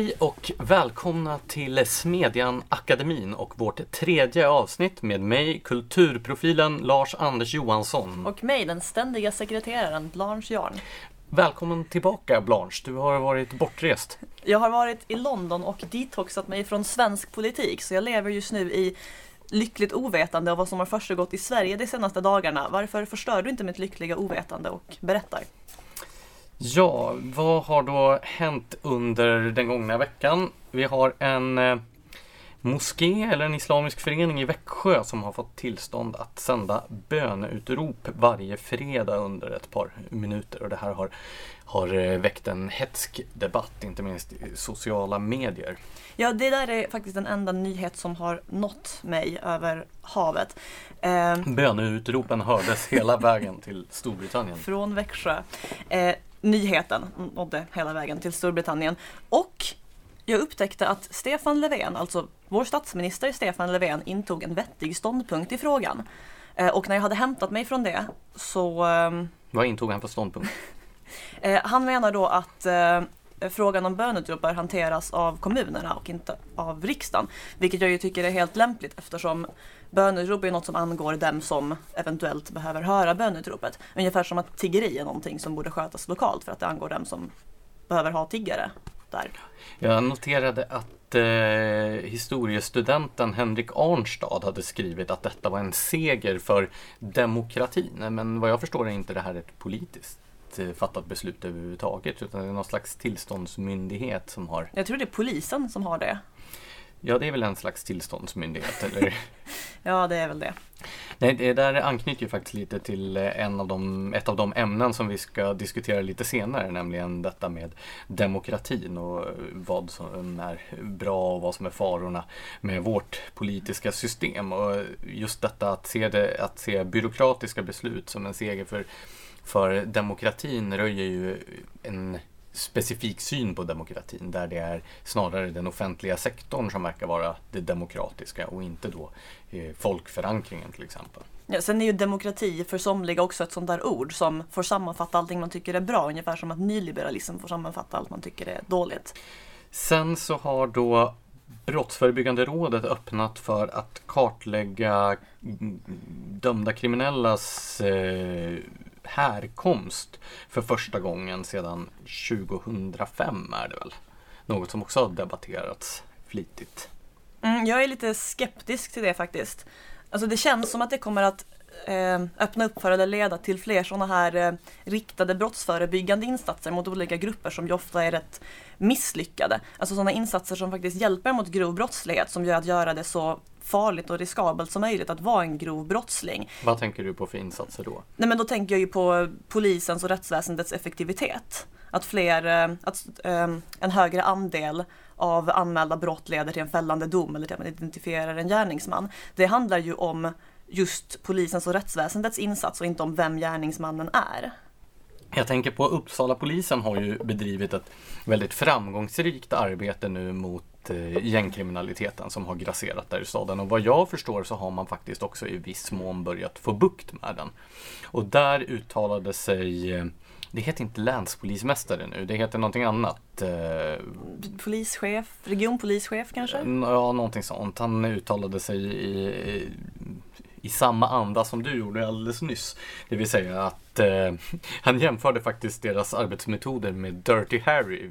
Hej och välkomna till Smedjan Akademin och vårt tredje avsnitt med mig, kulturprofilen Lars-Anders Johansson. Och mig, den ständiga sekreteraren Blanche Jarn. Välkommen tillbaka Blanche, du har varit bortrest. Jag har varit i London och detoxat mig från svensk politik så jag lever just nu i lyckligt ovetande av vad som har försiggått i Sverige de senaste dagarna. Varför förstör du inte mitt lyckliga ovetande och berättar? Ja, vad har då hänt under den gångna veckan? Vi har en eh, moské eller en islamisk förening i Växjö som har fått tillstånd att sända böneutrop varje fredag under ett par minuter. Och det här har, har eh, väckt en hetsk debatt, inte minst i sociala medier. Ja, det där är faktiskt den enda nyhet som har nått mig över havet. Eh, Böneutropen hördes hela vägen till Storbritannien. Från Växjö. Eh, nyheten nådde hela vägen till Storbritannien. Och jag upptäckte att Stefan Löfven, alltså vår statsminister Stefan Löfven, intog en vettig ståndpunkt i frågan. Eh, och när jag hade hämtat mig från det så... Ehm, Vad intog han för ståndpunkt? Eh, han menar då att eh, frågan om böneutrop bör hanteras av kommunerna och inte av riksdagen. Vilket jag ju tycker är helt lämpligt eftersom böneutrop är något som angår dem som eventuellt behöver höra böneutropet. Ungefär som att tiggeri är någonting som borde skötas lokalt för att det angår dem som behöver ha tiggare där. Jag noterade att eh, historiestudenten Henrik Arnstad hade skrivit att detta var en seger för demokratin. Men vad jag förstår är inte det här ett politiskt eh, fattat beslut överhuvudtaget utan det är någon slags tillståndsmyndighet som har Jag tror det är polisen som har det. Ja, det är väl en slags tillståndsmyndighet, eller? ja, det är väl det. Nej, det där anknyter ju faktiskt lite till en av de, ett av de ämnen som vi ska diskutera lite senare, nämligen detta med demokratin och vad som är bra och vad som är farorna med vårt politiska system. Och just detta att se, det, att se byråkratiska beslut som en seger för, för demokratin röjer ju en specifik syn på demokratin där det är snarare den offentliga sektorn som verkar vara det demokratiska och inte då eh, folkförankringen till exempel. Ja, sen är ju demokrati för somliga också ett sånt där ord som får sammanfatta allting man tycker är bra, ungefär som att nyliberalism får sammanfatta allt man tycker är dåligt. Sen så har då Brottsförebyggande rådet öppnat för att kartlägga dömda kriminellas eh, härkomst för första gången sedan 2005 är det väl. Något som också har debatterats flitigt. Mm, jag är lite skeptisk till det faktiskt. Alltså det känns som att det kommer att öppna upp för eller leda till fler sådana här eh, riktade brottsförebyggande insatser mot olika grupper som ju ofta är rätt misslyckade. Alltså sådana insatser som faktiskt hjälper mot grov brottslighet som gör att göra det så farligt och riskabelt som möjligt att vara en grov brottsling. Vad tänker du på för insatser då? Nej men då tänker jag ju på polisens och rättsväsendets effektivitet. Att fler, eh, att en högre andel av anmälda brott leder till en fällande dom eller till att man identifierar en gärningsman. Det handlar ju om just polisens och rättsväsendets insats och inte om vem gärningsmannen är. Jag tänker på Uppsala polisen har ju bedrivit ett väldigt framgångsrikt arbete nu mot Eh, gängkriminaliteten som har grasserat där i staden. Och vad jag förstår så har man faktiskt också i viss mån börjat få bukt med den. Och där uttalade sig eh, det heter inte länspolismästare nu, det heter någonting annat. Eh, Polischef, regionpolischef kanske? Ja, någonting sånt. Han uttalade sig i, i samma anda som du gjorde alldeles nyss. Det vill säga att eh, han jämförde faktiskt deras arbetsmetoder med Dirty Harry.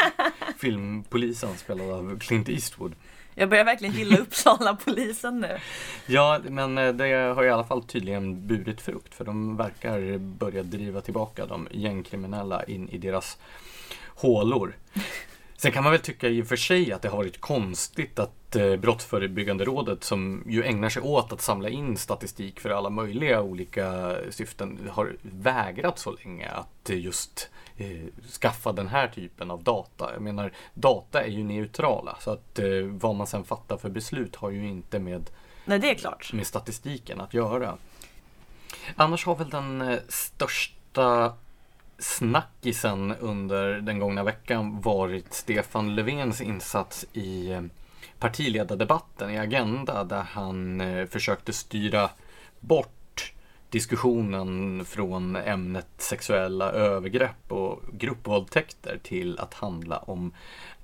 filmpolisen spelad av Clint Eastwood. Jag börjar verkligen gilla Uppsala-polisen nu. Ja, men eh, det har i alla fall tydligen burit frukt för de verkar börja driva tillbaka de gängkriminella in i deras hålor. Sen kan man väl tycka i och för sig att det har varit konstigt att eh, Brottsförebyggande rådet som ju ägnar sig åt att samla in statistik för alla möjliga olika syften har vägrat så länge att just eh, skaffa den här typen av data. Jag menar, data är ju neutrala så att eh, vad man sen fattar för beslut har ju inte med, Nej, med statistiken att göra. Annars har väl den eh, största snackisen under den gångna veckan varit Stefan Löfvens insats i eh, partiledardebatten i Agenda där han eh, försökte styra bort diskussionen från ämnet sexuella övergrepp och gruppvåldtäkter till att handla om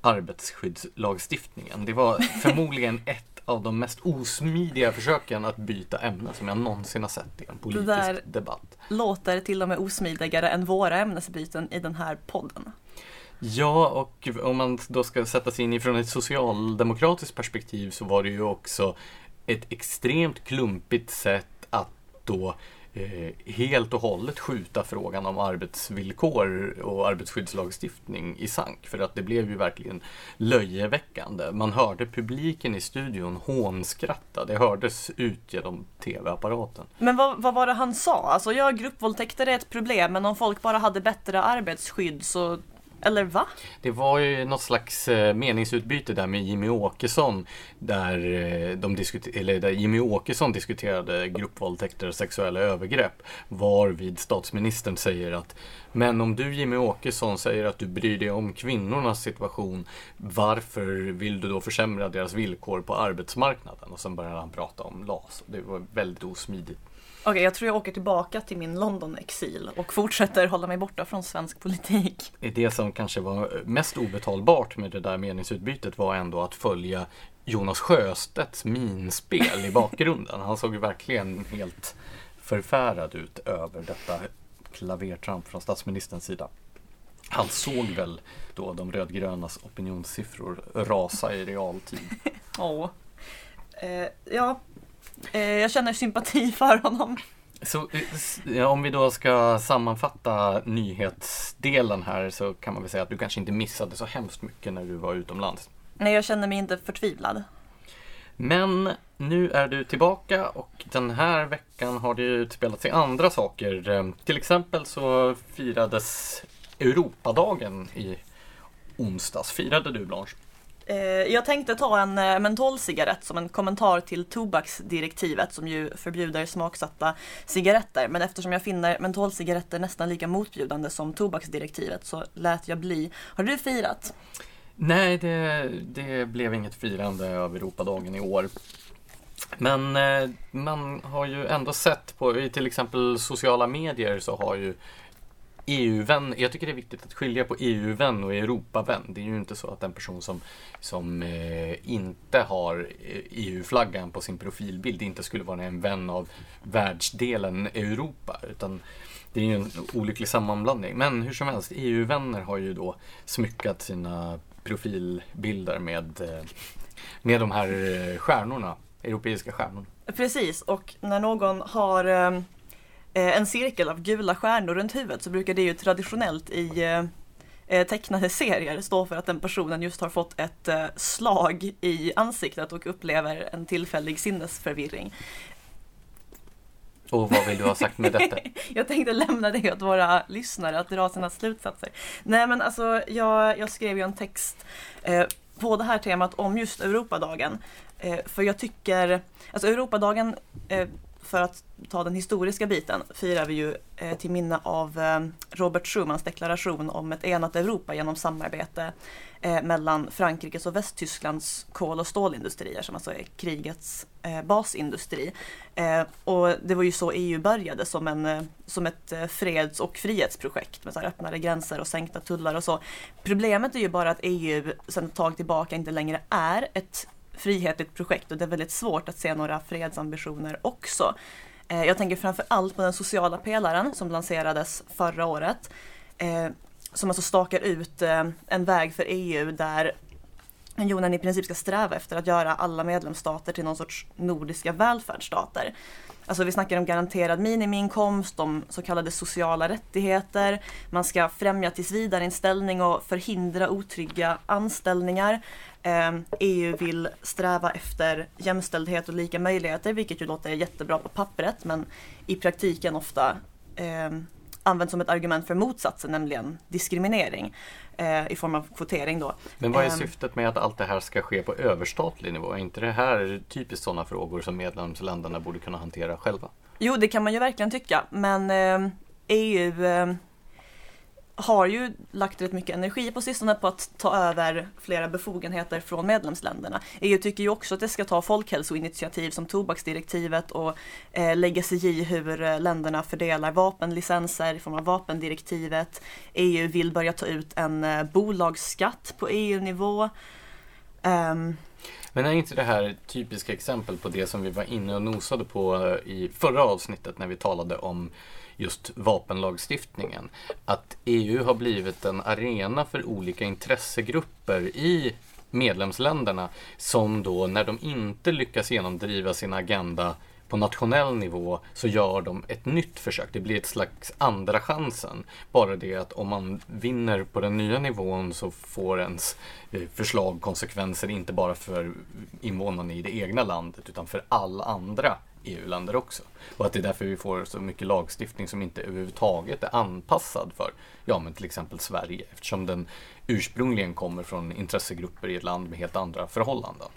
arbetsskyddslagstiftningen. Det var förmodligen ett av de mest osmidiga försöken att byta ämne som jag någonsin har sett i en politisk där debatt. Låter till och med osmidigare än våra ämnesbyten i den här podden. Ja, och om man då ska sätta sig in ifrån ett socialdemokratiskt perspektiv så var det ju också ett extremt klumpigt sätt att då Eh, helt och hållet skjuta frågan om arbetsvillkor och arbetsskyddslagstiftning i sank. För att det blev ju verkligen löjeväckande. Man hörde publiken i studion hånskratta. Det hördes ut genom tv-apparaten. Men vad, vad var det han sa? Alltså ja, gruppvåldtäkter är ett problem, men om folk bara hade bättre arbetsskydd så eller va? Det var ju något slags eh, meningsutbyte där med Jimmy Åkesson där, eh, de eller där Jimmy Åkesson diskuterade gruppvåldtäkter och sexuella övergrepp varvid statsministern säger att men om du Jimmy Åkesson säger att du bryr dig om kvinnornas situation varför vill du då försämra deras villkor på arbetsmarknaden? Och sen började han prata om LAS. Det var väldigt osmidigt. Okej, okay, jag tror jag åker tillbaka till min London-exil och fortsätter hålla mig borta från svensk politik. Det som kanske var mest obetalbart med det där meningsutbytet var ändå att följa Jonas Sjöstedts minspel i bakgrunden. Han såg ju verkligen helt förfärad ut över detta klavertramp från statsministerns sida. Han såg väl då de rödgrönas opinionssiffror rasa i realtid. Ja. Eh, ja, Eh, jag känner sympati för honom. Så ja, om vi då ska sammanfatta nyhetsdelen här så kan man väl säga att du kanske inte missade så hemskt mycket när du var utomlands. Nej, jag känner mig inte förtvivlad. Men nu är du tillbaka och den här veckan har det utspelat sig andra saker. Ehm, till exempel så firades Europadagen i onsdags. Firade du Blanche? Eh, jag tänkte ta eh, en mentolcigarett som en kommentar till tobaksdirektivet som ju förbjuder smaksatta cigaretter. Men eftersom jag finner mentolcigaretter nästan lika motbjudande som tobaksdirektivet så lät jag bli. Har du firat? Nej, det, det blev inget firande av Europadagen i år. Men eh, man har ju ändå sett på, i till exempel sociala medier så har ju EU-vän, jag tycker det är viktigt att skilja på EU-vän och Europavän. Det är ju inte så att en person som, som eh, inte har eh, EU-flaggan på sin profilbild inte skulle vara en vän av världsdelen Europa. Utan det är ju en olycklig sammanblandning. Men hur som helst, EU-vänner har ju då smyckat sina profilbilder med, eh, med de här eh, stjärnorna, europeiska stjärnorna. Precis, och när någon har eh, en cirkel av gula stjärnor runt huvudet så brukar det ju traditionellt i tecknade serier stå för att den personen just har fått ett slag i ansiktet och upplever en tillfällig sinnesförvirring. Och vad vill du ha sagt med detta? jag tänkte lämna det åt våra lyssnare att dra sina slutsatser. Nej men alltså jag, jag skrev ju en text eh, på det här temat om just Europadagen. Eh, för jag tycker, alltså Europadagen eh, för att ta den historiska biten firar vi ju eh, till minne av eh, Robert Schumans deklaration om ett enat Europa genom samarbete eh, mellan Frankrikes och Västtysklands kol och stålindustrier som alltså är krigets eh, basindustri. Eh, och det var ju så EU började som, en, eh, som ett eh, freds och frihetsprojekt med så öppnare gränser och sänkta tullar och så. Problemet är ju bara att EU sedan ett tag tillbaka inte längre är ett frihetligt projekt och det är väldigt svårt att se några fredsambitioner också. Eh, jag tänker framför allt på den sociala pelaren som lanserades förra året. Som alltså stakar ut eh, en väg för EU där unionen i princip ska sträva efter att göra alla medlemsstater till någon sorts nordiska välfärdsstater. Alltså vi snackar om garanterad minimiinkomst, om så kallade sociala rättigheter. Man ska främja tillsvidareinställning och förhindra otrygga anställningar. Ehm, EU vill sträva efter jämställdhet och lika möjligheter, vilket ju låter jättebra på pappret, men i praktiken ofta eh, används som ett argument för motsatsen, nämligen diskriminering eh, i form av kvotering då. Men vad är ehm. syftet med att allt det här ska ske på överstatlig nivå? Är inte det här typiskt sådana frågor som medlemsländerna borde kunna hantera själva? Jo, det kan man ju verkligen tycka, men EU har ju lagt rätt mycket energi på sistone på att ta över flera befogenheter från medlemsländerna. EU tycker ju också att det ska ta folkhälsoinitiativ som tobaksdirektivet och eh, lägga sig i hur eh, länderna fördelar vapenlicenser i form av vapendirektivet. EU vill börja ta ut en eh, bolagsskatt på EU-nivå. Um, ehm. men är inte det här typiska exempel på det som vi var inne och nosade på eh, i förra avsnittet när vi talade om just vapenlagstiftningen. Att EU har blivit en arena för olika intressegrupper i medlemsländerna som då när de inte lyckas genomdriva sin agenda på nationell nivå så gör de ett nytt försök. Det blir ett slags andra chansen. Bara det att om man vinner på den nya nivån så får ens eh, förslag konsekvenser inte bara för invånarna i det egna landet utan för alla andra EU-länder också. Och att det är därför vi får så mycket lagstiftning som inte överhuvudtaget är anpassad för, ja men till exempel Sverige, eftersom den ursprungligen kommer från intressegrupper i ett land med helt andra förhållanden.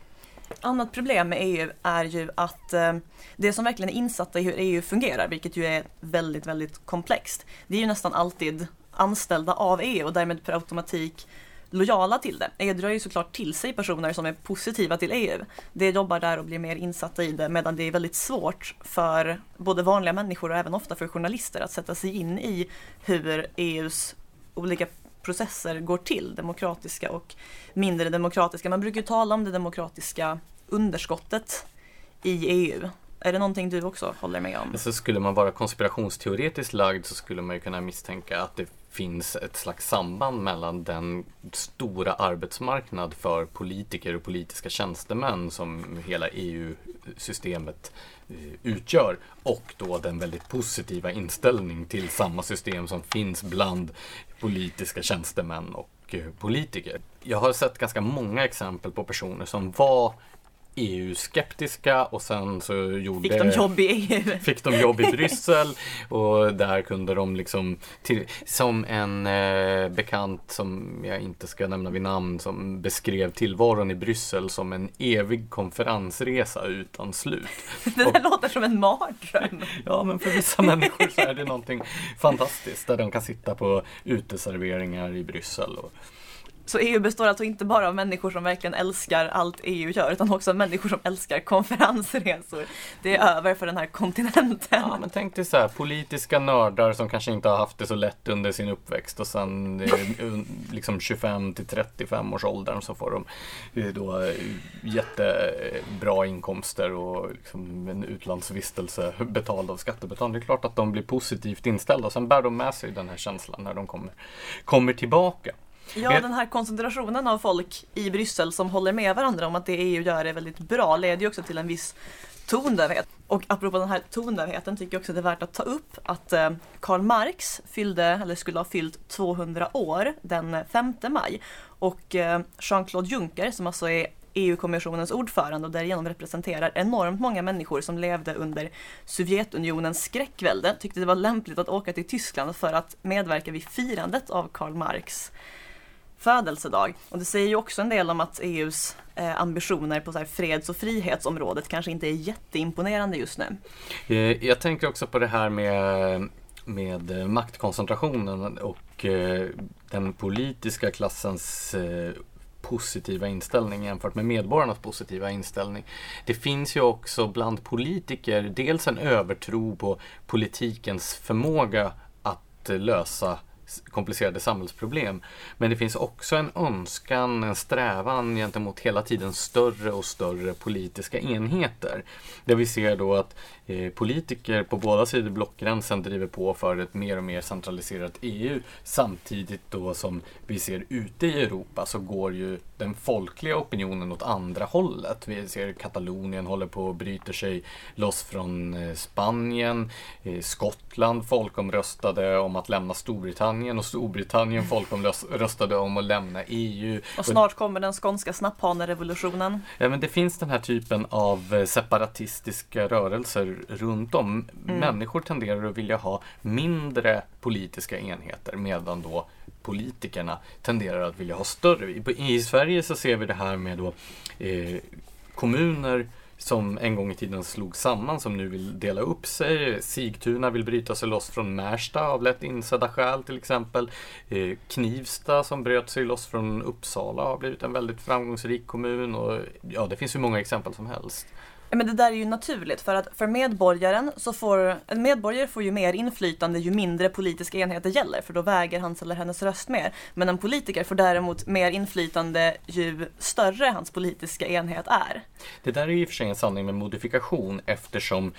Annat problem med EU är ju att eh, det som verkligen är insatta i hur EU fungerar, vilket ju är väldigt, väldigt komplext, det är ju nästan alltid anställda av EU och därmed per automatik lojala till det. EU drar ju såklart till sig personer som är positiva till EU. De jobbar där och blir mer insatta i det medan det är väldigt svårt för både vanliga människor och även ofta för journalister att sätta sig in i hur EUs olika processer går till, demokratiska och mindre demokratiska. Man brukar ju tala om det demokratiska underskottet i EU. Är det någonting du också håller med om? Så skulle man vara konspirationsteoretiskt lagd så skulle man ju kunna misstänka att det finns ett slags samband mellan den stora arbetsmarknad för politiker och politiska tjänstemän som hela EU-systemet eh, utgör och då den väldigt positiva inställning till samma system som finns bland politiska tjänstemän och eh, politiker. Jag har sett ganska många exempel på personer som var EU-skeptiska och sen så gjorde... Fick de jobb i EU? Fick de jobb i Bryssel och där kunde de liksom, till, som en eh, bekant som jag inte ska nämna vid namn, som beskrev tillvaron i Bryssel som en evig konferensresa utan slut. Det där och, låter som en mardröm. ja, men för vissa människor så är det någonting fantastiskt där de kan sitta på uteserveringar i Bryssel. Och, så EU består alltså inte bara av människor som verkligen älskar allt EU gör utan också av människor som älskar konferensresor. Det är över för den här kontinenten. Ja, men tänk dig så här, politiska nördar som kanske inte har haft det så lätt under sin uppväxt och sen liksom 25 till 35 års åldern så får de eh, då eh, jättebra eh, inkomster och liksom en utlandsvistelse betald av skattebetalarna. Det är klart att de blir positivt inställda och sen bär de med sig den här känslan när de kommer, kommer tillbaka. Ja, den här koncentrationen av folk i Bryssel som håller med varandra om att det EU gör är väldigt bra leder ju också till en viss tondövhet. Och apropå den här tondövheten tycker jag också det är värt att ta upp att eh, Karl Marx fyllde, eller skulle ha fyllt 200 år den 5 maj. Och eh, Jean-Claude Juncker som alltså är EU-kommissionens ordförande och därigenom representerar enormt många människor som levde under Sovjetunionens skräckvälde tyckte det var lämpligt att åka till Tyskland för att medverka vid firandet av Karl Marx födelsedag. Och det säger ju också en del om att EUs eh, ambitioner på så här freds och frihetsområdet kanske inte är jätteimponerande just nu. Eh, jag tänker också på det här med, med maktkoncentrationen och eh, den politiska klassens eh, positiva inställning jämfört med medborgarnas positiva inställning. Det finns ju också bland politiker dels en övertro på politikens förmåga att eh, lösa komplicerade samhällsproblem. Men det finns också en önskan, en strävan gentemot hela tiden större och större politiska enheter. Där vi ser då att eh, politiker på båda sidor blockgränsen driver på för ett mer och mer centraliserat EU samtidigt då som vi ser ute i Europa så går ju den folkliga opinionen åt andra hållet. Vi ser Katalonien håller på att bryta sig loss från eh, Spanien. Eh, Skottland folkomröstade om att lämna Storbritannien och Storbritannien folkomröstade om att lämna EU. Och snart kommer den skånska snapphanerevolutionen. Ja, men det finns den här typen av eh, separatistiska rörelser runt om. Mm. Människor tenderar att vilja ha mindre politiska enheter medan då politikerna tenderar att vilja ha större. I Sverige så ser vi det här med då, eh, kommuner som en gång i tiden slog samman som nu vill dela upp sig. Sigtuna vill bryta sig loss från Märsta av lätt insedda skäl till exempel. Eh, Knivsta som bröt sig loss från Uppsala har blivit en väldigt framgångsrik kommun och ja, det finns hur många exempel som helst. Men det där är ju naturligt för att för medborgaren så får en medborgare får ju mer inflytande ju mindre politiska enheter gäller för då väger hans eller hennes röst mer. Men en politiker får däremot mer inflytande ju större hans politiska enhet är. Det där är ju i och för sig en sanning med modifikation eftersom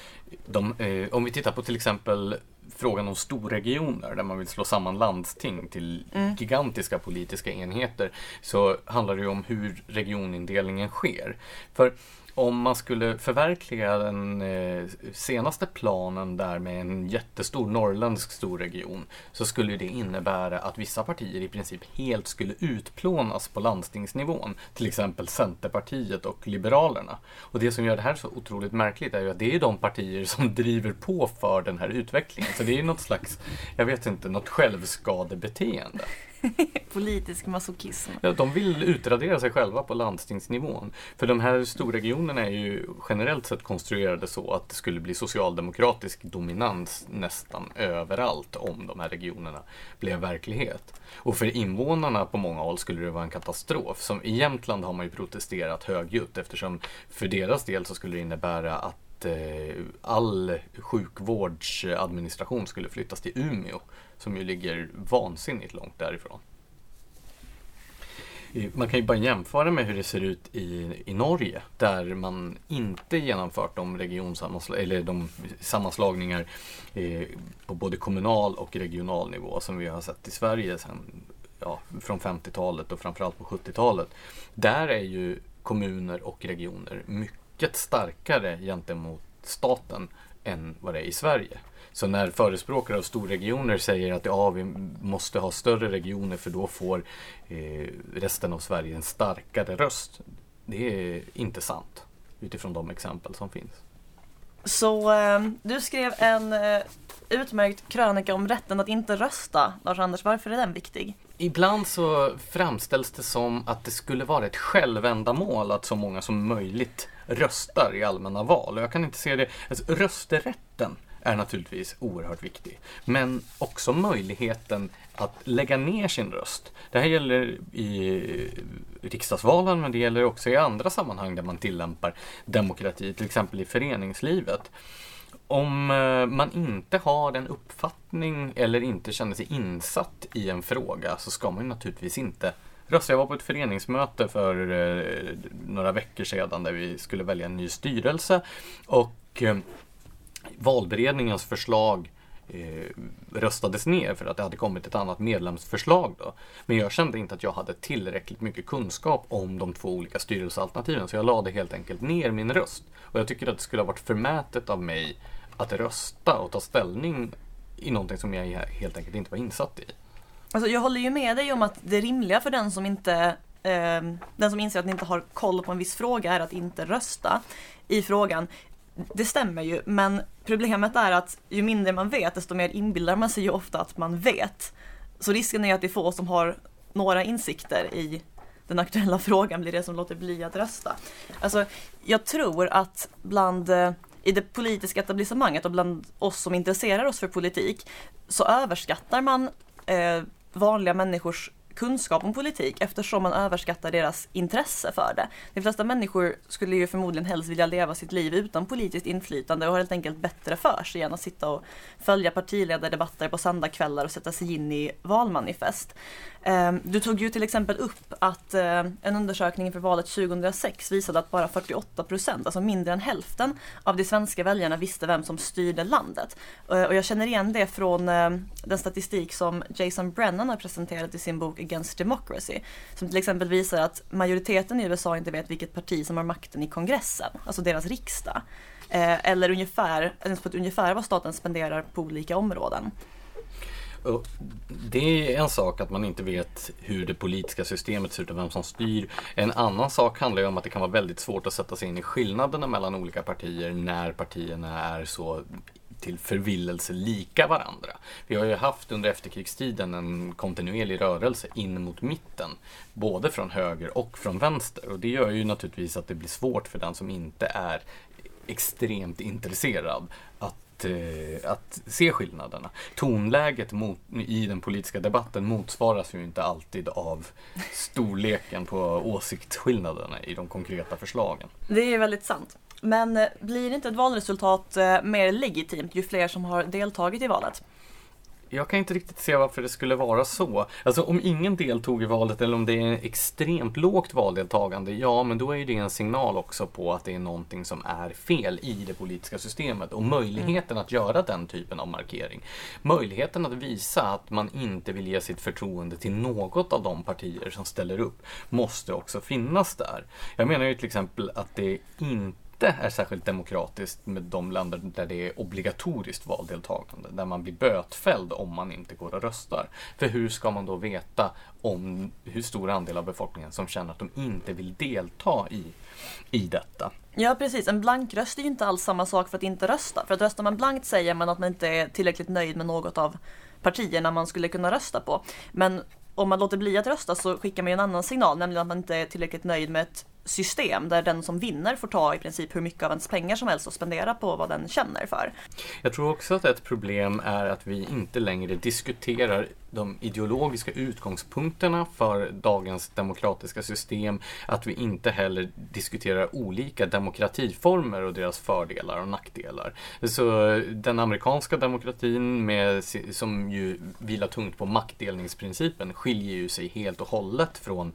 de, eh, om vi tittar på till exempel frågan om storregioner där man vill slå samman landsting till mm. gigantiska politiska enheter så handlar det ju om hur regionindelningen sker. För om man skulle förverkliga den eh, senaste planen där med en jättestor norrländsk storregion så skulle det innebära att vissa partier i princip helt skulle utplånas på landstingsnivån. Till exempel Centerpartiet och Liberalerna. Och det som gör det här så otroligt märkligt är ju att det är de partier som driver på för den här utvecklingen. Så det är ju något slags, jag vet inte, något självskadebeteende. Politisk masochism. Ja, de vill utradera sig själva på landstingsnivån. För de här storregionerna är ju generellt sett konstruerade så att det skulle bli socialdemokratisk dominans nästan överallt om de här regionerna blev verklighet. Och för invånarna på många håll skulle det vara en katastrof. Som I Jämtland har man ju protesterat högljutt eftersom för deras del så skulle det innebära att eh, all sjukvårdsadministration skulle flyttas till Umeå som ju ligger vansinnigt långt därifrån. Eh, man kan ju bara jämföra med hur det ser ut i, i Norge där man inte genomfört de, eller de sammanslagningar eh, på både kommunal och regional nivå som vi har sett i Sverige sedan, ja, från 50-talet och framförallt på 70-talet. Där är ju kommuner och regioner mycket starkare gentemot staten än vad det är i Sverige. Så när förespråkare av storregioner säger att ja, vi måste ha större regioner för då får eh, resten av Sverige en starkare röst. Det är inte sant utifrån de exempel som finns. Så eh, du skrev en eh, utmärkt krönika om rätten att inte rösta. Lars-Anders, varför är den viktig? Ibland så framställs det som att det skulle vara ett självändamål att så många som möjligt röstar i allmänna val. Och jag kan inte se det. Alltså, rösträtten är naturligtvis oerhört viktig. Men också möjligheten att lägga ner sin röst. Det här gäller i riksdagsvalen men det gäller också i andra sammanhang där man tillämpar demokrati, till exempel i föreningslivet. Om eh, man inte har en uppfattning eller inte känner sig insatt i en fråga så ska man naturligtvis inte rösta. Jag var på ett föreningsmöte för eh, några veckor sedan där vi skulle välja en ny styrelse och eh, valberedningens förslag eh, röstades ner för att det hade kommit ett annat medlemsförslag. Då. Men jag kände inte att jag hade tillräckligt mycket kunskap om de två olika styrelsealternativen så jag lade helt enkelt ner min röst. Och jag tycker att det skulle ha varit förmätet av mig att rösta och ta ställning i någonting som jag helt enkelt inte var insatt i. Alltså jag håller ju med dig om att det rimliga för den som inte eh, den som inser att den inte har koll på en viss fråga är att inte rösta i frågan. Det stämmer ju, men problemet är att ju mindre man vet, desto mer inbillar man sig ju ofta att man vet. Så risken är att det är få som har några insikter i den aktuella frågan blir det som låter bli att rösta. Alltså, jag tror att bland eh, i det politiska etablissemanget och bland oss som intresserar oss för politik så överskattar man eh, vanliga människors kunskap om politik eftersom man överskattar deras intresse för det. De flesta människor skulle ju förmodligen helst vilja leva sitt liv utan politiskt inflytande och har helt enkelt bättre för sig än att sitta och följa partiledardebatter på söndagskvällar och sätta sig in i valmanifest. Ehm, du tog ju till exempel upp att eh, en undersökning inför valet 2006 visade att bara 48 procent, alltså mindre än hälften av de svenska väljarna visste vem som styrde landet. Eh, och jag känner igen det från eh, den statistik som Jason Brennan har presenterat i sin bok Against Democracy. Som till exempel visar att majoriteten i USA inte vet vilket parti som har makten i kongressen, alltså deras riksdag. Eh, eller ungefär, ens på ett ungefär vad staten spenderar på olika områden. Det är en sak att man inte vet hur det politiska systemet ser ut och vem som styr. En annan sak handlar ju om att det kan vara väldigt svårt att sätta sig in i skillnaderna mellan olika partier när partierna är så till förvillelse lika varandra. Vi har ju haft under efterkrigstiden en kontinuerlig rörelse in mot mitten, både från höger och från vänster. Och det gör ju naturligtvis att det blir svårt för den som inte är extremt intresserad att, eh, att se skillnaderna. Tonläget mot, i den politiska debatten motsvaras ju inte alltid av storleken på åsiktsskillnaderna i de konkreta förslagen. Det är väldigt sant. Men eh, blir inte ett valresultat eh, mer legitimt ju fler som har deltagit i valet? Jag kan inte riktigt se varför det skulle vara så. Alltså om ingen deltog i valet eller om det är extremt lågt valdeltagande, ja men då är det en signal också på att det är någonting som är fel i det politiska systemet och möjligheten att göra den typen av markering. Möjligheten att visa att man inte vill ge sitt förtroende till något av de partier som ställer upp måste också finnas där. Jag menar ju till exempel att det inte inte är särskilt demokratiskt med de länder där det är obligatoriskt valdeltagande, där man blir bötfälld om man inte går och röstar. För hur ska man då veta om hur stor andel av befolkningen som känner att de inte vill delta i, i detta? Ja precis, en blank röst är ju inte alls samma sak för att inte rösta. För att röstar man blankt säger man att man inte är tillräckligt nöjd med något av partierna man skulle kunna rösta på. Men om man låter bli att rösta så skickar man ju en annan signal, nämligen att man inte är tillräckligt nöjd med ett system där den som vinner får ta i princip hur mycket av ens pengar som helst och spendera på vad den känner för. Jag tror också att ett problem är att vi inte längre diskuterar de ideologiska utgångspunkterna för dagens demokratiska system, att vi inte heller diskuterar olika demokratiformer och deras fördelar och nackdelar. Så den amerikanska demokratin med, som ju vilar tungt på maktdelningsprincipen skiljer ju sig helt och hållet från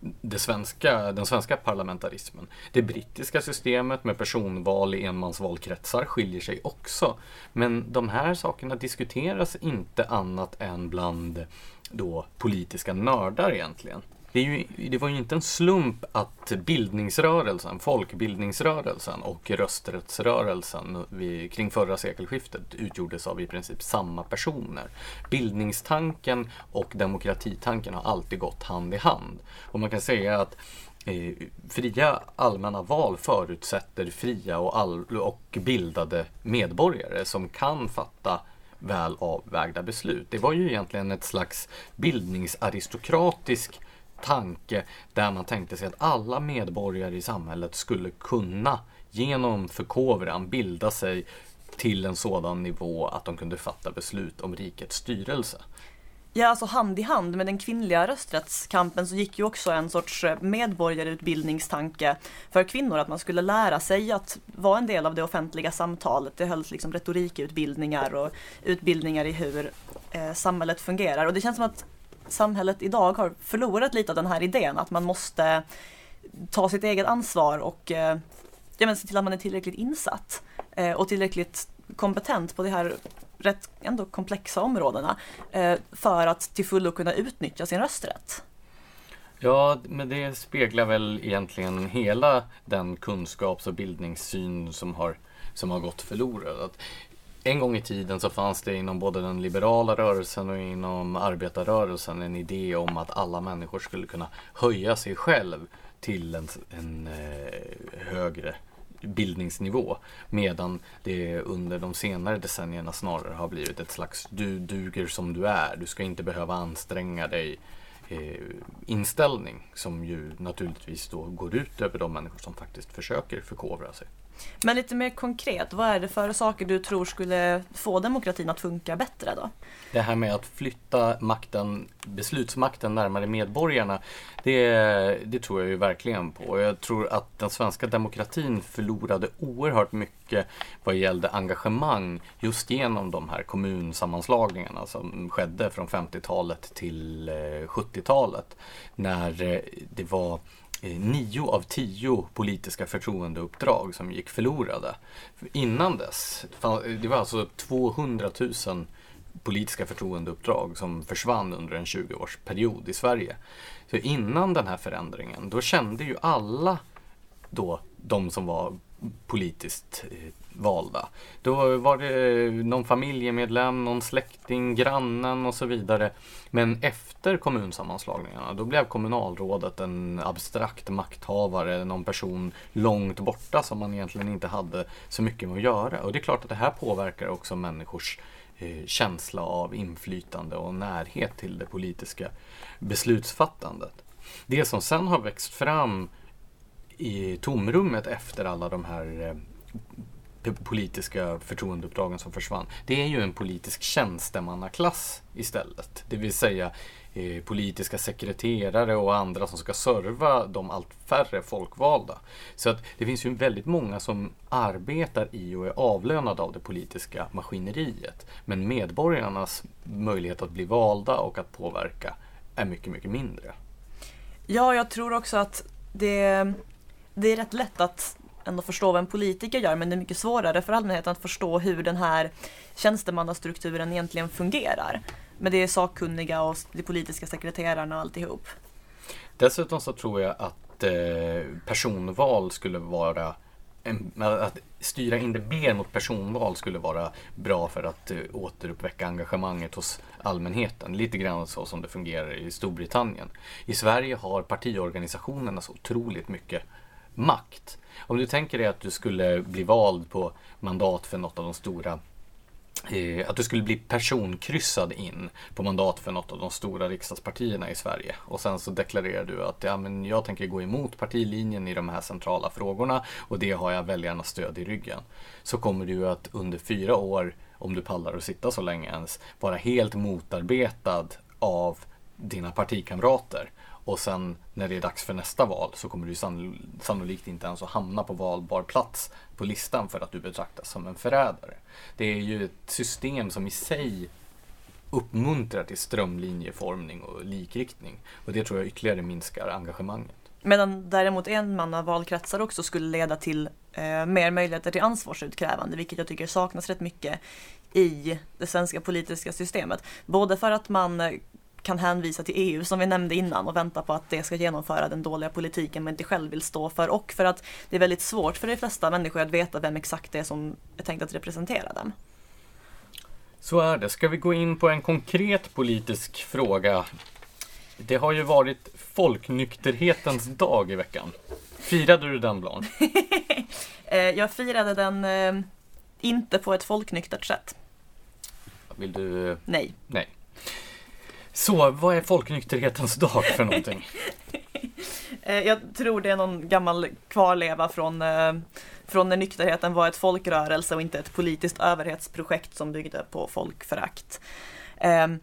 det svenska, den svenska parlamentarismen. Det brittiska systemet med personval i enmansvalkretsar skiljer sig också. Men de här sakerna diskuteras inte annat än bland då politiska nördar egentligen. Det, ju, det, var ju inte en slump att bildningsrörelsen, folkbildningsrörelsen och rösträttsrörelsen vid, kring förra sekelskiftet utgjordes av i princip samma personer. Bildningstanken och demokratitanken har alltid gått hand i hand. Och man kan säga att eh, fria allmänna val förutsätter fria och, all, och bildade medborgare som kan fatta väl avvägda beslut. Det var ju egentligen ett slags bildningsaristokratisk tanke där man tänkte sig att alla medborgare i samhället skulle kunna genom förkovran bilda sig till en sådan nivå att de kunde fatta beslut om rikets styrelse. Ja, alltså hand i hand med den kvinnliga rösträttskampen så gick ju också en sorts eh, medborgarutbildningstanke för kvinnor att man skulle lära sig att vara en del av det offentliga samtalet. Det hölls liksom retorikutbildningar och utbildningar i hur eh, samhället fungerar och det känns som att samhället idag har förlorat lite av den här idén att man måste ta sitt eget ansvar och eh, ja, men se till att man är tillräckligt insatt eh, och tillräckligt kompetent på de här rätt ändå komplexa områdena eh, för att till fullo kunna utnyttja sin rösträtt. Ja, men det speglar väl egentligen hela den kunskaps och bildningssyn som har, som har gått förlorad en gång i tiden så fanns det inom både den liberala rörelsen och inom arbetarrörelsen en idé om att alla människor skulle kunna höja sig själv till en, en eh, högre bildningsnivå. Medan det under de senare decennierna snarare har blivit ett slags du duger som du är. Du ska inte behöva anstränga dig eh, inställning som ju naturligtvis då går ut över de människor som faktiskt försöker förkovra sig. Men lite mer konkret, vad är det för saker du tror skulle få demokratin att funka bättre då? Det här med att flytta makten, beslutsmakten närmare medborgarna, det, det tror jag ju verkligen på. Jag tror att den svenska demokratin förlorade oerhört mycket vad gällde engagemang just genom de här kommunsammanslagningarna som skedde från 50-talet till eh, 70-talet. När eh, det var Eh, nio av tio politiska förtroendeuppdrag som gick förlorade. Innan dess, det var alltså 200 000 politiska förtroendeuppdrag som försvann under en 20-årsperiod i Sverige. Så innan den här förändringen, då kände ju alla då de som var politiskt eh, valda. Då var det eh, någon familjemedlem, någon släkting, grannen och så vidare. Men efter kommunsammanslagningarna då blev kommunalrådet en abstrakt makthavare, någon person långt borta som man egentligen inte hade så mycket med att göra. Och det är klart att det här påverkar också människors eh, känsla av inflytande och närhet till det politiska beslutsfattandet. Det som sen har växt fram i tomrummet efter alla de här eh, Typ politiska förtroendeuppdragen som försvann. Det är ju en politisk tjänstemannaklass istället. Det vill säga eh, politiska sekreterare och andra som ska serva de allt färre folkvalda. Så att det finns ju väldigt många som arbetar i och är avlönade av det politiska maskineriet. Men medborgarnas möjlighet att bli valda och att påverka är mycket, mycket mindre. Ja, jag tror också att det det är rätt lätt att ändå förstå vad en politiker gör men det är mycket svårare för allmänheten att förstå hur den här tjänstemannastrukturen egentligen fungerar. Men det är sakkunniga och de politiska sekreterarna och alltihop. Dessutom så tror jag att eh, personval skulle vara en, att styra in det mer mot personval skulle vara bra för att eh, återuppväcka engagemanget hos allmänheten. Lite grann så som det fungerar i Storbritannien. I Sverige har partiorganisationerna så otroligt mycket makt. Om du tänker dig att du skulle bli vald på mandat för något av de stora eh, att du skulle bli personkryssad in på mandat för något av de stora riksdagspartierna i Sverige. Och sen så deklarerar du att ja, men jag tänker gå emot partilinjen i de här centrala frågorna och det har jag väljarnas stöd i ryggen. Så kommer du att under fyra år, om du pallar att sitta så länge ens, vara helt motarbetad av dina partikamrater och sen när det är dags för nästa val så kommer du sannolikt inte ens att hamna på valbar plats på listan för att du betraktas som en förrädare. Det är ju ett system som i sig uppmuntrar till strömlinjeformning och likriktning. Och det tror jag ytterligare minskar engagemanget. Medan däremot en man av valkretsar också skulle leda till eh, mer möjligheter till ansvarsutkrävande, vilket jag tycker saknas rätt mycket i det svenska politiska systemet. Både för att man kan hänvisa till EU som vi nämnde innan och vänta på att det ska genomföra den dåliga politiken man inte själv vill stå för och för att det är väldigt svårt för de flesta människor att veta vem exakt det är som är tänkt att representera dem. Så är det. Ska vi gå in på en konkret politisk fråga? Det har ju varit folknykterhetens dag i veckan. Firade du den Blanc? Eh, jag firade den eh, inte på ett folknyktert sätt. Vill du? Nej. Nej. Så, vad är folknykterhetens dag för någonting? Eh, jag tror det är någon gammal kvarleva från, eh, från när nykterheten var ett folkrörelse och inte ett politiskt överhetsprojekt som byggde på folkförakt. Ehm,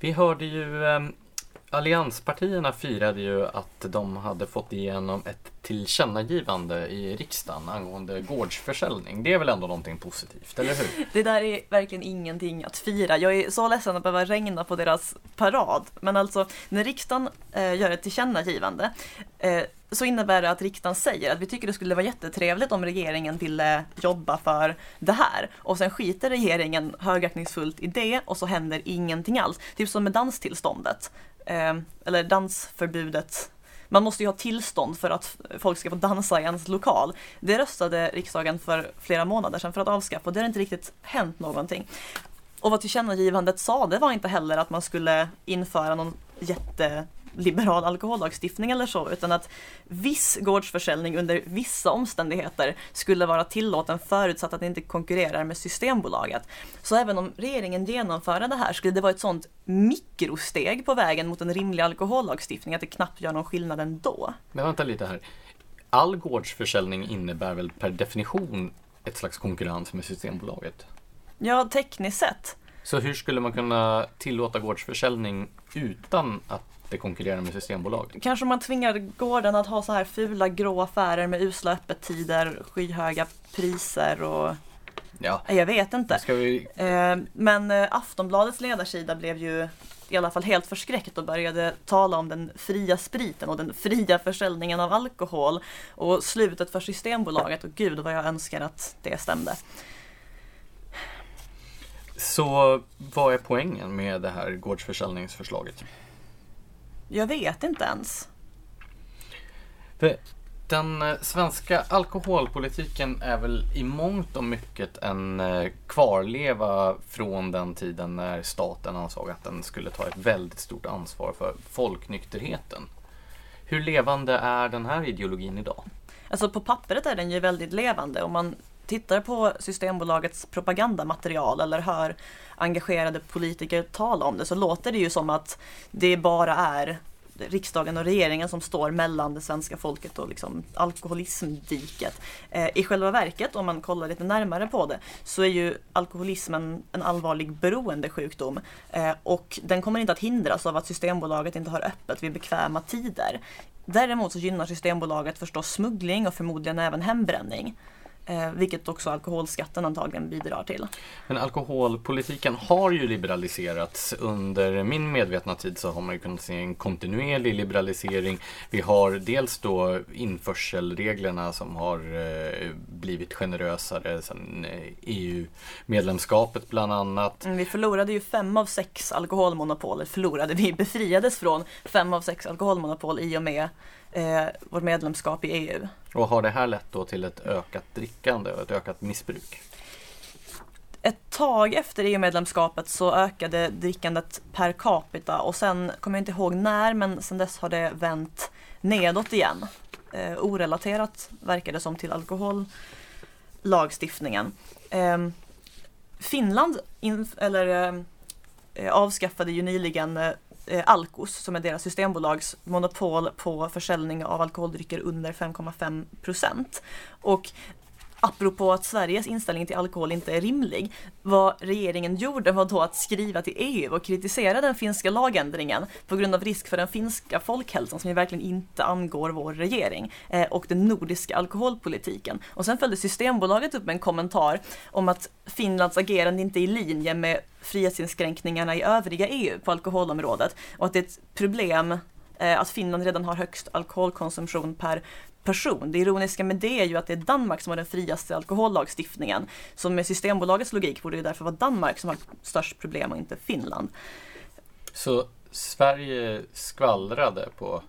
Vi hörde ju ehm, Allianspartierna firade ju att de hade fått igenom ett tillkännagivande i riksdagen angående gårdsförsäljning. Det är väl ändå någonting positivt, eller hur? Det där är verkligen ingenting att fira. Jag är så ledsen att behöva regna på deras parad. Men alltså, när riksdagen eh, gör ett tillkännagivande eh, så innebär det att riksdagen säger att vi tycker det skulle vara jättetrevligt om regeringen ville jobba för det här. Och sen skiter regeringen högaktningsfullt i det och så händer ingenting alls. Typ som med danstillståndet eh, eller dansförbudet man måste ju ha tillstånd för att folk ska få dansa i ens lokal. Det röstade riksdagen för flera månader sedan för att avskaffa och det har inte riktigt hänt någonting. Och vad tillkännagivandet sa, det var inte heller att man skulle införa någon jätte liberal alkohollagstiftning eller så, utan att viss gårdsförsäljning under vissa omständigheter skulle vara tillåten förutsatt att det inte konkurrerar med Systembolaget. Så även om regeringen genomförde det här skulle det vara ett sånt mikrosteg på vägen mot en rimlig alkohollagstiftning att det knappt gör någon skillnad ändå. Men vänta lite här. All gårdsförsäljning innebär väl per definition ett slags konkurrens med Systembolaget? Ja, tekniskt sett. Så hur skulle man kunna tillåta gårdsförsäljning utan att det konkurrerar med Systembolag. Kanske man tvingar gården att ha så här fula grå affärer med usla öppettider, skyhöga priser och Ja. Jag vet inte. Vi... Eh, men eh, Aftonbladets ledarsida blev ju i alla fall helt förskräckt och började tala om den fria spriten och den fria försäljningen av alkohol och slutet för Systembolaget och gud vad jag önskar att det stämde. Så vad är poängen med det här gårdsförsäljningsförslaget? Jag vet inte ens. För Den eh, svenska alkoholpolitiken är väl i mångt och mycket en eh, kvarleva från den tiden när staten ansåg att den skulle ta ett väldigt stort ansvar för folknykterheten. Hur levande är den här ideologin idag? Alltså på pappret är den ju väldigt levande. Om man tittar på Systembolagets propagandamaterial eller hör engagerade politiker tala om det så låter det ju som att det bara är riksdagen och regeringen som står mellan det svenska folket och liksom alkoholismdiket. Eh, I själva verket, om man kollar lite närmare på det, så är ju alkoholismen en allvarlig beroendesjukdom eh, och den kommer inte att hindras av att Systembolaget inte har öppet vid bekväma tider. Däremot så gynnar Systembolaget förstås smuggling och förmodligen även hembränning. Eh, vilket också alkoholskatten antagligen bidrar till. Men alkoholpolitiken har ju liberaliserats. Under min medvetna tid så har man ju kunnat se en kontinuerlig liberalisering. Vi har dels då införselreglerna som har eh, blivit generösare sedan EU-medlemskapet eh, e bland annat. Mm, vi förlorade ju fem av sex alkoholmonopol, förlorade, vi befriades från fem av sex alkoholmonopol i och med eh, vårt medlemskap i EU. Och har det här lett då till ett ökat drickande och ett ökat missbruk? Ett tag efter EU-medlemskapet så ökade drickandet per capita och sen kommer jag inte ihåg när men sen dess har det vänt nedåt igen. Eh, orelaterat verkar det som till alkohollagstiftningen. Eh, Finland in, eller, eh, avskaffade ju nyligen eh, Alkos som är deras systembolags monopol på försäljning av alkoholdrycker under 5,5 procent. Och apropå att Sveriges inställning till alkohol inte är rimlig. Vad regeringen gjorde var då att skriva till EU och kritisera den finska lagändringen på grund av risk för den finska folkhälsan som ju verkligen inte angår vår regering eh, och den nordiska alkoholpolitiken. Och sen följde Systembolaget upp med en kommentar om att Finlands agerande inte är i linje med frihetsinskränkningarna i övriga EU på alkoholområdet och att det är ett problem att Finland redan har högst alkoholkonsumtion per person. Det ironiska med det är ju att det är Danmark som har den friaste alkohollagstiftningen. Så med Systembolagets logik borde det därför vara Danmark som har störst problem och inte Finland. Så Sverige skvallrade på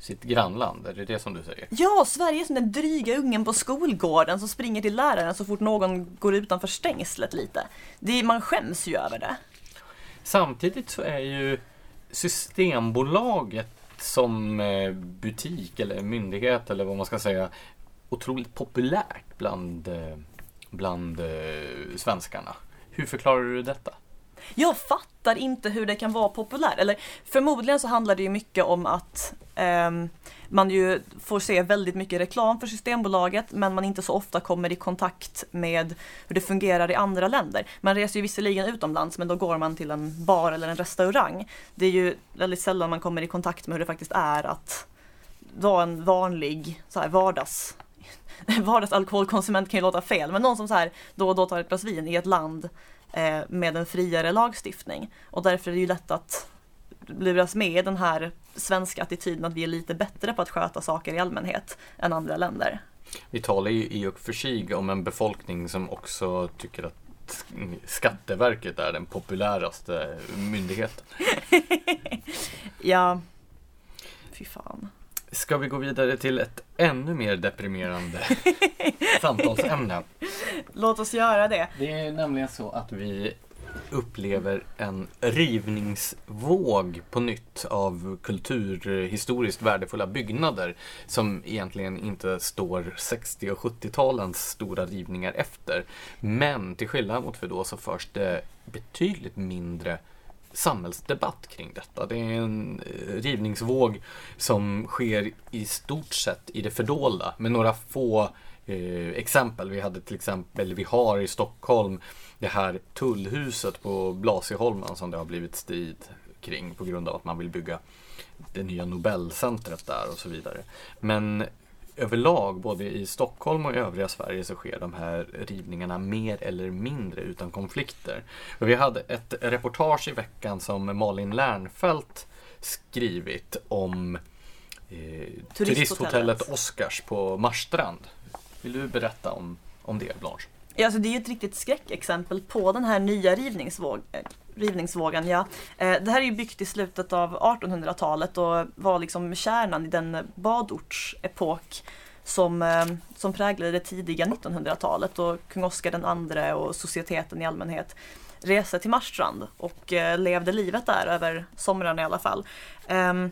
sitt grannland, är det det som du säger? Ja, Sverige är som den dryga ungen på skolgården som springer till läraren så fort någon går utanför stängslet lite. Det, man skäms ju över det. Samtidigt så är ju Systembolaget som eh, butik eller myndighet eller vad man ska säga otroligt populärt bland, eh, bland eh, svenskarna. Hur förklarar du detta? Jag fattar inte hur det kan vara populärt. Eller förmodligen så handlar det ju mycket om att um, man ju får se väldigt mycket reklam för Systembolaget men man inte så ofta kommer i kontakt med hur det fungerar i andra länder. Man reser ju visserligen utomlands men då går man till en bar eller en restaurang. Det är ju väldigt sällan man kommer i kontakt med hur det faktiskt är att vara en vanlig så här, vardags vardagsalkoholkonsument kan ju låta fel, men någon som så här då och då tar ett glas vin i ett land med en friare lagstiftning. Och därför är det ju lätt att luras med i den här svenska attityden att vi är lite bättre på att sköta saker i allmänhet än andra länder. Vi talar ju i och för sig om en befolkning som också tycker att Skatteverket är den populäraste myndigheten. ja, fy fan. Ska vi gå vidare till ett ännu mer deprimerande samtalsämne? Låt oss göra det. Det är nämligen så att vi upplever en rivningsvåg på nytt av kulturhistoriskt värdefulla byggnader som egentligen inte står 60 och 70-talens stora rivningar efter. Men till skillnad mot för då så förs det betydligt mindre samhällsdebatt kring detta. Det är en eh, rivningsvåg som sker i stort sett i det fördolda med några få eh, exempel. Vi hade till exempel, vi har i Stockholm det här tullhuset på Blasieholmen som det har blivit strid kring på grund av att man vill bygga det nya Nobelcentret där och så vidare. Men överlag, både i Stockholm och i övriga Sverige, så sker de här rivningarna mer eller mindre utan konflikter. Och vi hade ett reportage i veckan som Malin Lernfelt skrivit om eh, turisthotellet Oscars på Marstrand. Vill du berätta om, om det, Blanche? Ja, alltså det är ju ett riktigt skräckexempel på den här nya rivningsvågen. rivningsvågen, ja. Eh, det här är ju byggt i slutet av 1800-talet och var liksom kärnan i den badortsepok som, eh, som präglade det tidiga 1900-talet och kung Oscar II och societeten i allmänhet reste till Marstrand och eh, levde livet där över somrarna i alla fall. Ehm,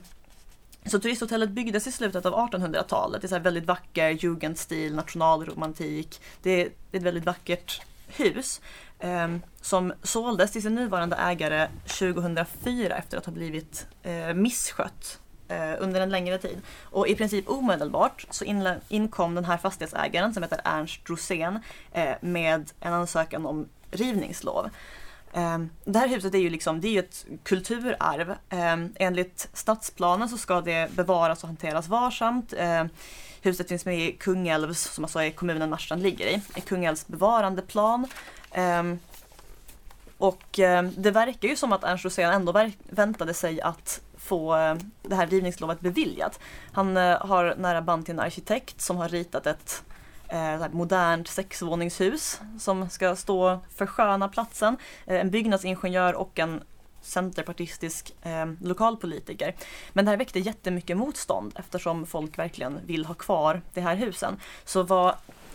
så turisthotellet byggdes i slutet av 1800-talet. Det är så väldigt vacker jugendstil, nationalromantik. Det är ett väldigt vackert hus eh, som såldes till sin nuvarande ägare 2004 efter att ha blivit eh, misskött eh, under en längre tid. Och i princip omedelbart så inkom den här fastighetsägaren som heter Ernst Rosén eh, med en ansökan om rivningslov. Ehm, det här huset är ju liksom, det är ett kulturarv. Ehm, enligt stadsplanen så ska det bevaras och hanteras varsamt. Ehm, huset finns med i Kungälvs, som alltså är kommunen Marstrand ligger i, i Kungälvs bevarandeplan. Och det verkar ju som att Ernst Rosén ändå väntade sig att få det här rivningslovet beviljat. Han eh, har nära band till en arkitekt som har ritat ett eh, modernt sexvåningshus som ska stå försköna platsen. Eh, en byggnadsingenjör och en centerpartistisk eh, lokalpolitiker. Men det här väckte jättemycket motstånd eftersom folk verkligen vill ha kvar de här husen. Så vad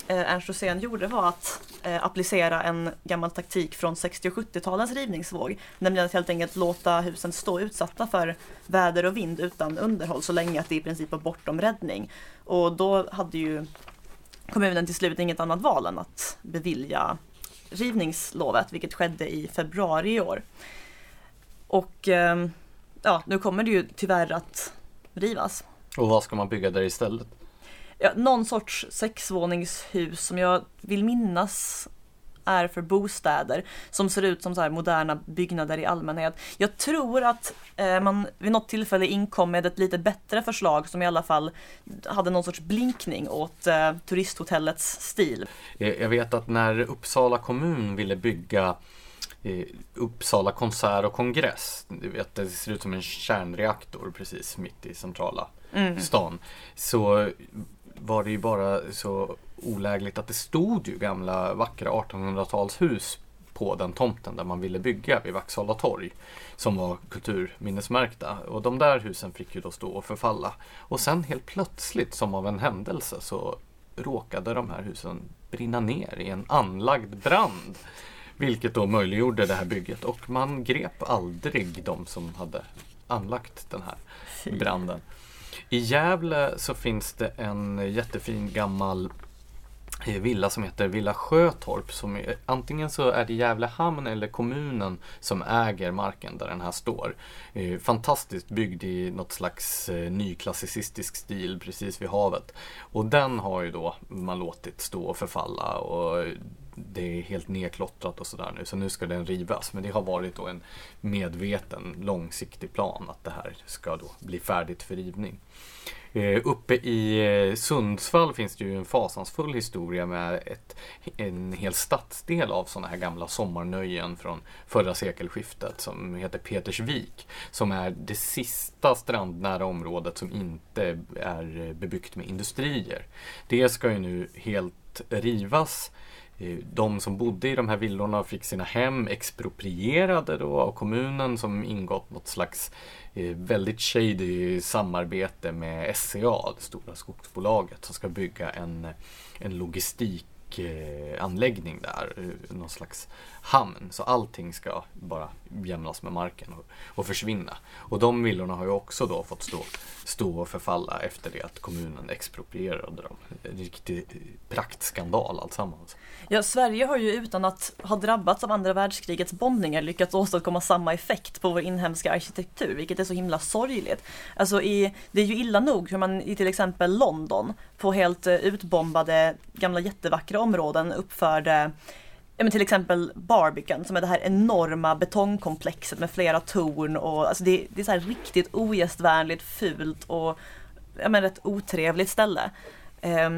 eh, Ernst Rosén gjorde var att eh, applicera en gammal taktik från 60 och 70-talens rivningsvåg. Nämligen att helt enkelt låta husen stå utsatta för väder och vind utan underhåll så länge att det i princip var bortom räddning. Och då hade ju kommunen till slut inget annat val än att bevilja rivningslovet, vilket skedde i februari i år. Och ehm, ja, nu kommer det ju tyvärr att rivas. Och vad ska man bygga där istället? Ja, någon sorts sexvåningshus som jag vill minnas är för bostäder som ser ut som så moderna byggnader i allmänhet. Jag tror att eh, man vid något tillfälle inkom med ett lite bättre förslag som i alla fall hade någon sorts blinkning åt eh, turisthotellets stil. Eh, jag vet att när Uppsala kommun ville bygga eh, Uppsala konsert och kongress. Du vet, det ser ut som en kärnreaktor precis mitt i centrala mm. stan. Så var det ju bara så olägligt att det stod ju gamla vackra 1800-talshus på den tomten där man ville bygga vid Vaxhalla torg som var kulturminnesmärkta. Och de där husen fick ju då stå och förfalla. Och sen helt plötsligt, som av en händelse, så råkade de här husen brinna ner i en anlagd brand. Vilket då möjliggjorde det här bygget och man grep aldrig de som hade anlagt den här branden. I Gävle så finns det en jättefin gammal Eh, villa som heter Villa Sjötorp. Som är, antingen så är det Gävle hamn eller kommunen som äger marken där den här står. Eh, fantastiskt byggd i något slags eh, nyklassicistisk stil precis vid havet. Och den har ju då man låtit stå och förfalla och det är helt nedklottrat och sådär nu. Så nu ska den rivas. Men det har varit då en medveten långsiktig plan att det här ska då bli färdigt för rivning. Eh, uppe i eh, Sundsvall finns det ju en fasansfull historia med ett, en hel stadsdel av sådana här gamla sommarnöjen från förra sekelskiftet som heter Petersvik. Som är det sista strandnära området som inte är bebyggt med industrier. Det ska ju nu helt rivas Eh, de som bodde i de här villorna fick sina hem exproprierade då av kommunen som ingått något slags eh, väldigt shady samarbete med SCA, det stora skogsbolaget som ska bygga en, en logistikanläggning där, eh, någon slags hamn. Så allting ska bara jämnas med marken och, och försvinna. Och de villorna har ju också då fått stå, stå och förfalla efter det att kommunen exproprierade dem. En riktig praktskandal alltsammans. Ja, Sverige har ju utan att ha drabbats av andra världskrigets bombningar lyckats åstadkomma samma effekt på vår inhemska arkitektur, vilket är så himla sorgligt. Alltså i, det är ju illa nog hur man i till exempel London på helt eh, utbombade gamla jättevackra områden uppförde Ja, men till exempel Barbican som är det här enorma betongkomplexet med flera torn och alltså det, det är så här riktigt ogästvänligt, fult och ja, men rätt otrevligt ställe. Eh,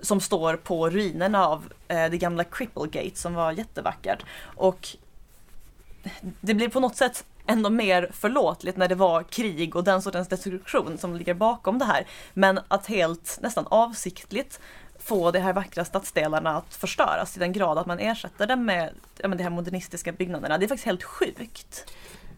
som står på ruinerna av eh, det gamla Cripplegate som var jättevackert. Och det blir på något sätt ändå mer förlåtligt när det var krig och den sortens destruktion som ligger bakom det här. Men att helt nästan avsiktligt få de här vackra stadsdelarna att förstöras till den grad att man ersätter dem med ja, de här modernistiska byggnaderna. Det är faktiskt helt sjukt.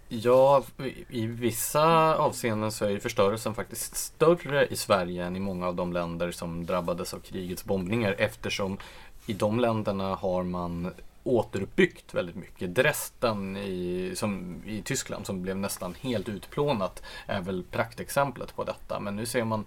Ja, i vissa avseenden så är förstörelsen faktiskt större i Sverige än i många av de länder som drabbades av krigets bombningar eftersom i de länderna har man återuppbyggt väldigt mycket. Dresden i, som, i Tyskland som blev nästan helt utplånat är väl praktexemplet på detta. Men nu ser man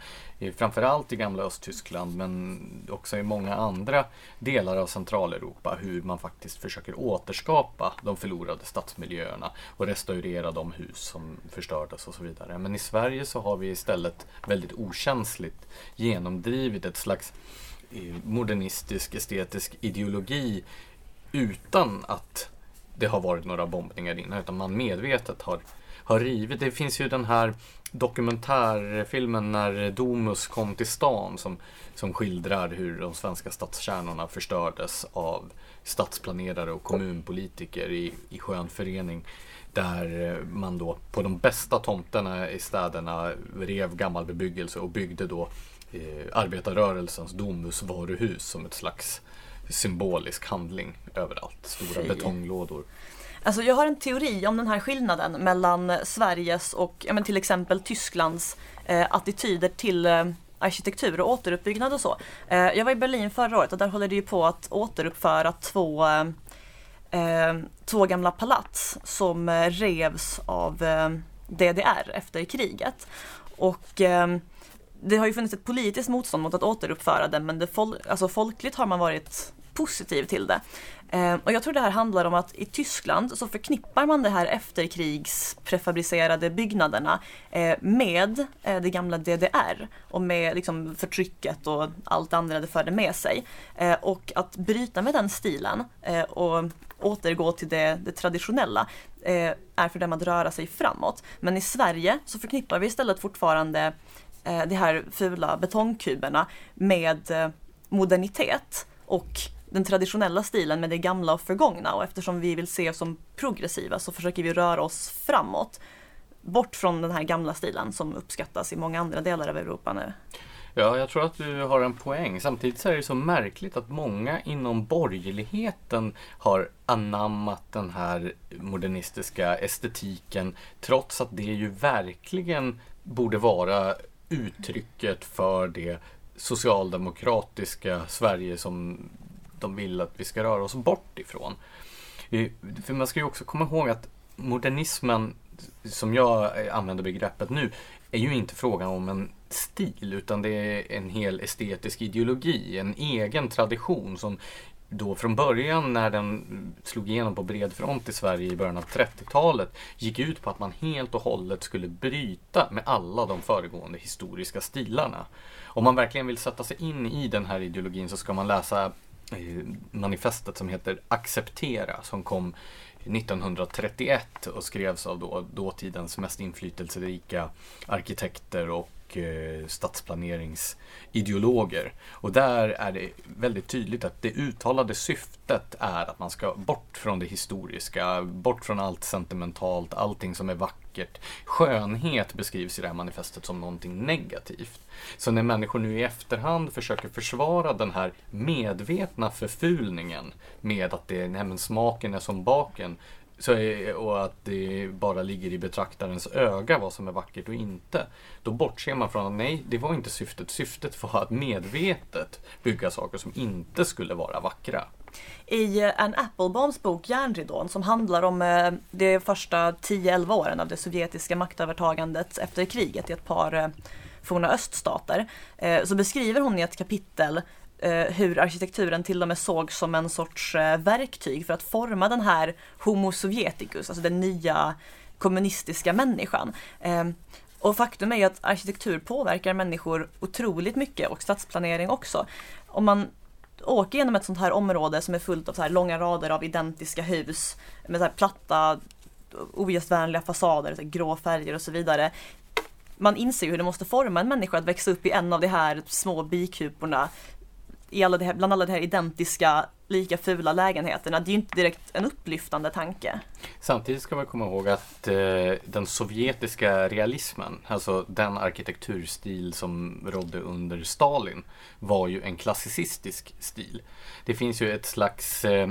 framförallt i gamla Östtyskland men också i många andra delar av Centraleuropa hur man faktiskt försöker återskapa de förlorade stadsmiljöerna och restaurera de hus som förstördes och så vidare. Men i Sverige så har vi istället väldigt okänsligt genomdrivit ett slags eh, modernistisk estetisk ideologi utan att det har varit några bombningar innan utan man medvetet har, har rivit. Det finns ju den här dokumentärfilmen när Domus kom till stan som, som skildrar hur de svenska stadskärnorna förstördes av stadsplanerare och kommunpolitiker i, i skön förening. Där eh, man då på de bästa tomterna i städerna rev gammal bebyggelse och byggde då eh, arbetarrörelsens Domusvaruhus som ett slags symbolisk handling överallt. Stora Fy. betonglådor. Alltså jag har en teori om den här skillnaden mellan Sveriges och men till exempel Tysklands eh, attityder till eh, arkitektur och återuppbyggnad och så. Eh, jag var i Berlin förra året och där håller det ju på att återuppföra två, eh, två gamla palats som eh, revs av eh, DDR efter kriget. Och det har ju funnits ett politiskt motstånd mot att återuppföra det men det fol alltså folkligt har man varit positiv till det. Eh, och jag tror det här handlar om att i Tyskland så förknippar man det här efterkrigsprefabricerade byggnaderna eh, med eh, det gamla DDR och med liksom, förtrycket och allt andra det förde med sig. Och att bryta med den stilen och återgå till det, det traditionella är för dem att röra sig framåt. Men i Sverige så förknippar vi istället fortfarande de här fula betongkuberna med modernitet och den traditionella stilen med det gamla och förgångna och eftersom vi vill se oss som progressiva så försöker vi röra oss framåt. Bort från den här gamla stilen som uppskattas i många andra delar av Europa nu. Ja, jag tror att du har en poäng. Samtidigt så är det så märkligt att många inom borgerligheten har anammat den här modernistiska estetiken trots att det ju verkligen borde vara uttrycket för det socialdemokratiska Sverige som de vill att vi ska röra oss bort ifrån. Eh, för man ska ju också komma ihåg att modernismen, som jag eh, använder begreppet nu, är ju inte frågan om en stil utan det är en hel estetisk ideologi, en egen tradition som då från början när den slog igenom på bred front i Sverige i början av 30-talet gick ut på att man helt och hållet skulle bryta med alla de föregående historiska stilarna. Om man verkligen vill sätta sig in i den här ideologin så ska man läsa Eh, manifestet som heter Acceptera som kom 1931 och skrevs av då, dåtidens mest inflytelserika arkitekter och eh, stadsplaneringsideologer. Och där är det väldigt tydligt att det uttalade syftet är att man ska bort från det historiska, bort från allt sentimentalt, allting som är vackert. Skönhet beskrivs i det här manifestet som någonting negativt. Så när människor nu i efterhand försöker försvara den här medvetna förfulningen med att det, nej, smaken är som baken så och att det bara ligger i betraktarens öga vad som är vackert och inte. Då bortser man från att nej, det var inte syftet. Syftet var att medvetet bygga saker som inte skulle vara vackra. I eh, Anne Applebaums bok Järnridån som handlar om eh, de första 10-11 åren av det sovjetiska maktövertagandet efter kriget i ett par eh, forna öststater, så beskriver hon i ett kapitel hur arkitekturen till och med såg som en sorts verktyg för att forma den här Homo sovjeticus, alltså den nya kommunistiska människan. Och faktum är ju att arkitektur påverkar människor otroligt mycket och stadsplanering också. Om man åker genom ett sånt här område som är fullt av så här långa rader av identiska hus med så här platta ogästvänliga fasader, så grå färger och så vidare. Man inser ju hur det måste forma en människa att växa upp i en av de här små bikuporna i alla det här, bland alla de här identiska, lika fula lägenheterna. Det är ju inte direkt en upplyftande tanke. Samtidigt ska man komma ihåg att eh, den sovjetiska realismen, alltså den arkitekturstil som rådde under Stalin, var ju en klassicistisk stil. Det finns ju ett slags eh,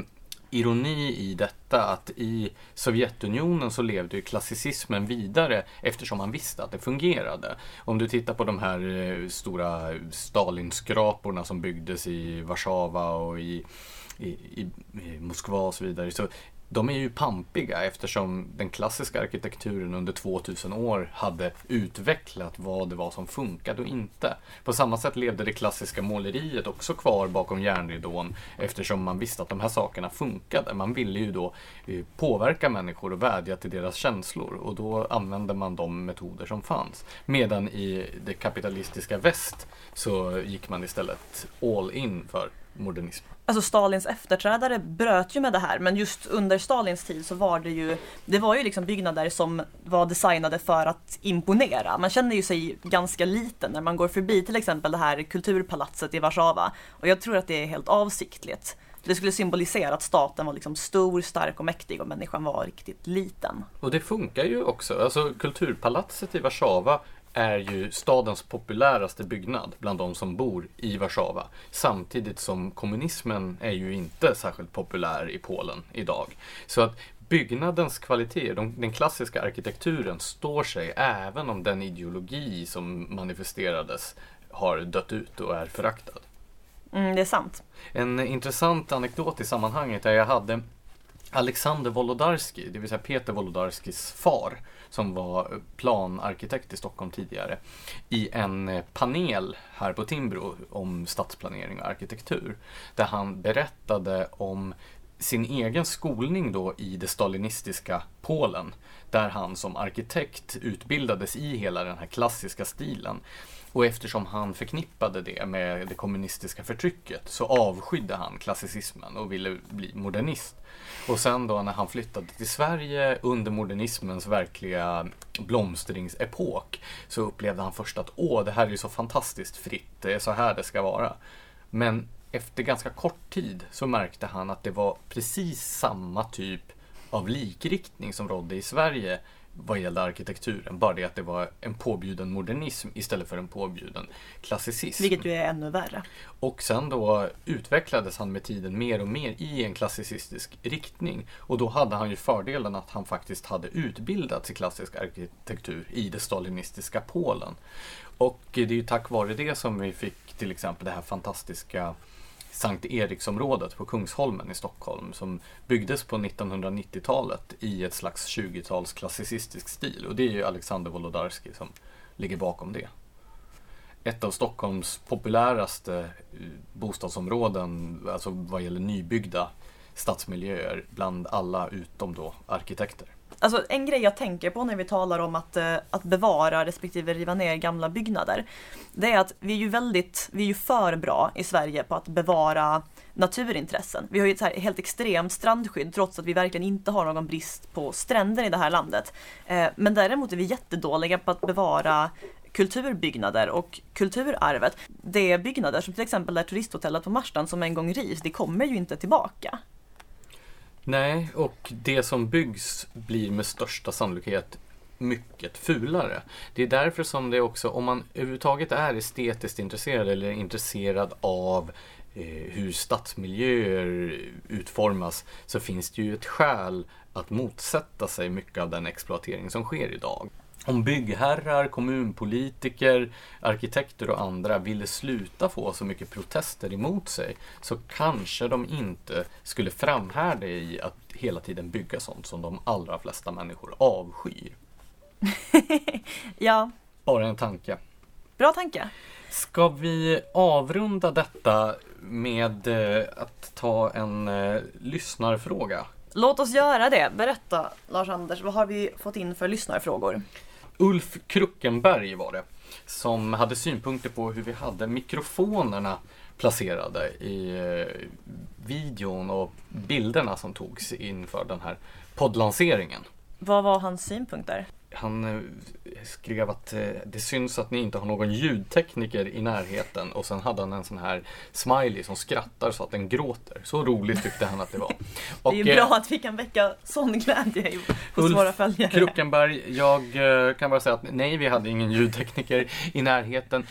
ironi i detta att i Sovjetunionen så levde ju klassicismen vidare eftersom man visste att det fungerade. Om du tittar på de här eh, stora Stalinskraporna som byggdes i Warszawa och i, i, i, i Moskva och så vidare. Så de är ju pampiga eftersom den klassiska arkitekturen under 2000 år hade utvecklat vad det var som funkade och inte. På samma sätt levde det klassiska måleriet också kvar bakom järnridån eftersom man visste att de här sakerna funkade. Man ville ju då eh, påverka människor och vädja till deras känslor och då använde man de metoder som fanns. Medan i det kapitalistiska väst så gick man istället all in för modernism. Alltså Stalins efterträdare bröt ju med det här men just under Stalins tid så var det ju Det var ju liksom byggnader som var designade för att imponera. Man känner ju sig ganska liten när man går förbi till exempel det här kulturpalatset i Warszawa. Och jag tror att det är helt avsiktligt. Det skulle symbolisera att staten var liksom stor, stark och mäktig och människan var riktigt liten. Och det funkar ju också. Alltså kulturpalatset i Warszawa är ju stadens populäraste byggnad bland de som bor i Warszawa. Samtidigt som kommunismen är ju inte särskilt populär i Polen idag. Så att byggnadens kvalitet, de, den klassiska arkitekturen står sig även om den ideologi som manifesterades har dött ut och är föraktad. Mm, det är sant. En intressant anekdot i sammanhanget är jag hade Alexander Wolodarski, det vill säga Peter Wolodarskis far, som var planarkitekt i Stockholm tidigare, i en panel här på Timbro om stadsplanering och arkitektur. Där han berättade om sin egen skolning då i det stalinistiska Polen. Där han som arkitekt utbildades i hela den här klassiska stilen. Och eftersom han förknippade det med det kommunistiska förtrycket så avskydde han klassicismen och ville bli modernist. Och sen då när han flyttade till Sverige under modernismens verkliga blomstringsepok så upplevde han först att åh, det här är ju så fantastiskt fritt, det är så här det ska vara. Men efter ganska kort tid så märkte han att det var precis samma typ av likriktning som rådde i Sverige vad gällde arkitekturen. Bara det att det var en påbjuden modernism istället för en påbjuden klassicism. Vilket ju är ännu värre. Och sen då utvecklades han med tiden mer och mer i en klassicistisk riktning. Och då hade han ju fördelen att han faktiskt hade utbildats i klassisk arkitektur i det stalinistiska Polen. Och det är ju tack vare det som vi fick till exempel det här fantastiska Sankt Eriksområdet på Kungsholmen i Stockholm som byggdes på 1990-talet i ett slags 20-tals klassicistisk stil och det är ju Alexander Wolodarski som ligger bakom det. Ett av Stockholms populäraste eh, bostadsområden, alltså vad gäller nybyggda stadsmiljöer bland alla utom då arkitekter. Alltså en grej jag tänker på när vi talar om att, eh, att bevara respektive riva ner gamla byggnader. Det är att vi är ju väldigt, vi är ju för bra i Sverige på att bevara naturintressen. Vi har ju ett här helt extremt strandskydd trots att vi verkligen inte har någon brist på stränder i det här landet. Eh, men däremot är vi jättedåliga på att bevara kulturbyggnader och kulturarvet. Det är byggnader som till exempel det turisthotellet på Marstrand som en gång rivs, det kommer ju inte tillbaka. Nej, och det som byggs blir med största sannolikhet mycket fulare. Det är därför som det också, om man överhuvudtaget är estetiskt intresserad eller intresserad av eh, hur stadsmiljöer utformas så finns det ju ett skäl att motsätta sig mycket av den exploatering som sker idag. Om byggherrar, kommunpolitiker, arkitekter och andra ville sluta få så mycket protester emot sig så kanske de inte skulle framhärda i att hela tiden bygga sånt som de allra flesta människor avskyr. ja. Bara en tanke. Bra tanke. Ska vi avrunda detta med eh, att ta en eh, lyssnarfråga? Låt oss göra det. Berätta Lars-Anders, vad har vi fått in för lyssnarfrågor? Ulf Kruckenberg var det, som hade synpunkter på hur vi hade mikrofonerna placerade i eh, videon och bilderna som togs inför den här poddlanseringen. Vad var hans synpunkter? Han eh, skrev att eh, det syns att ni inte har någon ljudtekniker i närheten och sen hade han en sån här smiley som skrattar så att den gråter. Så roligt tyckte han att det var. Och, det är ju bra att vi kan väcka sån glädje hos Ulf våra följare. Kruckenberg, jag kan bara säga att nej, vi hade ingen ljudtekniker i närheten.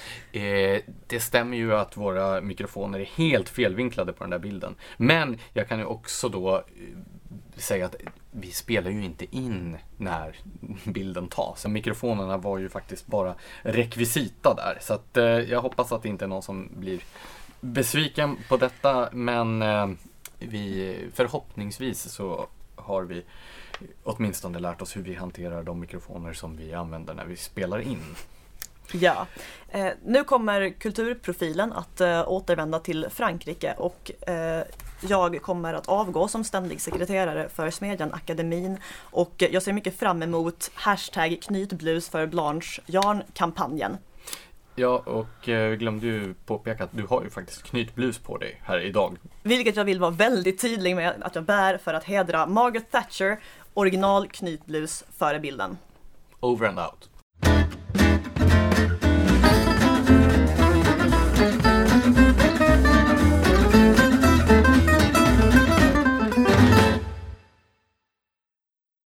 Det stämmer ju att våra mikrofoner är helt felvinklade på den där bilden. Men jag kan ju också då säga att vi spelar ju inte in när bilden tas. Mikrofonerna var ju faktiskt bara rekvisita där. Så att, eh, jag hoppas att det inte är någon som blir besviken på detta. Men eh, vi, förhoppningsvis så har vi åtminstone lärt oss hur vi hanterar de mikrofoner som vi använder när vi spelar in. Ja, eh, nu kommer kulturprofilen att eh, återvända till Frankrike och eh, jag kommer att avgå som ständig sekreterare för Smedjan Akademin och jag ser mycket fram emot hashtag knytblus för Blanche Jarn-kampanjen. Ja, och eh, glömde ju påpeka att du har ju faktiskt knytblus på dig här idag. Vilket jag vill vara väldigt tydlig med att jag bär för att hedra Margaret Thatcher, original knytblus före bilden. Over and out.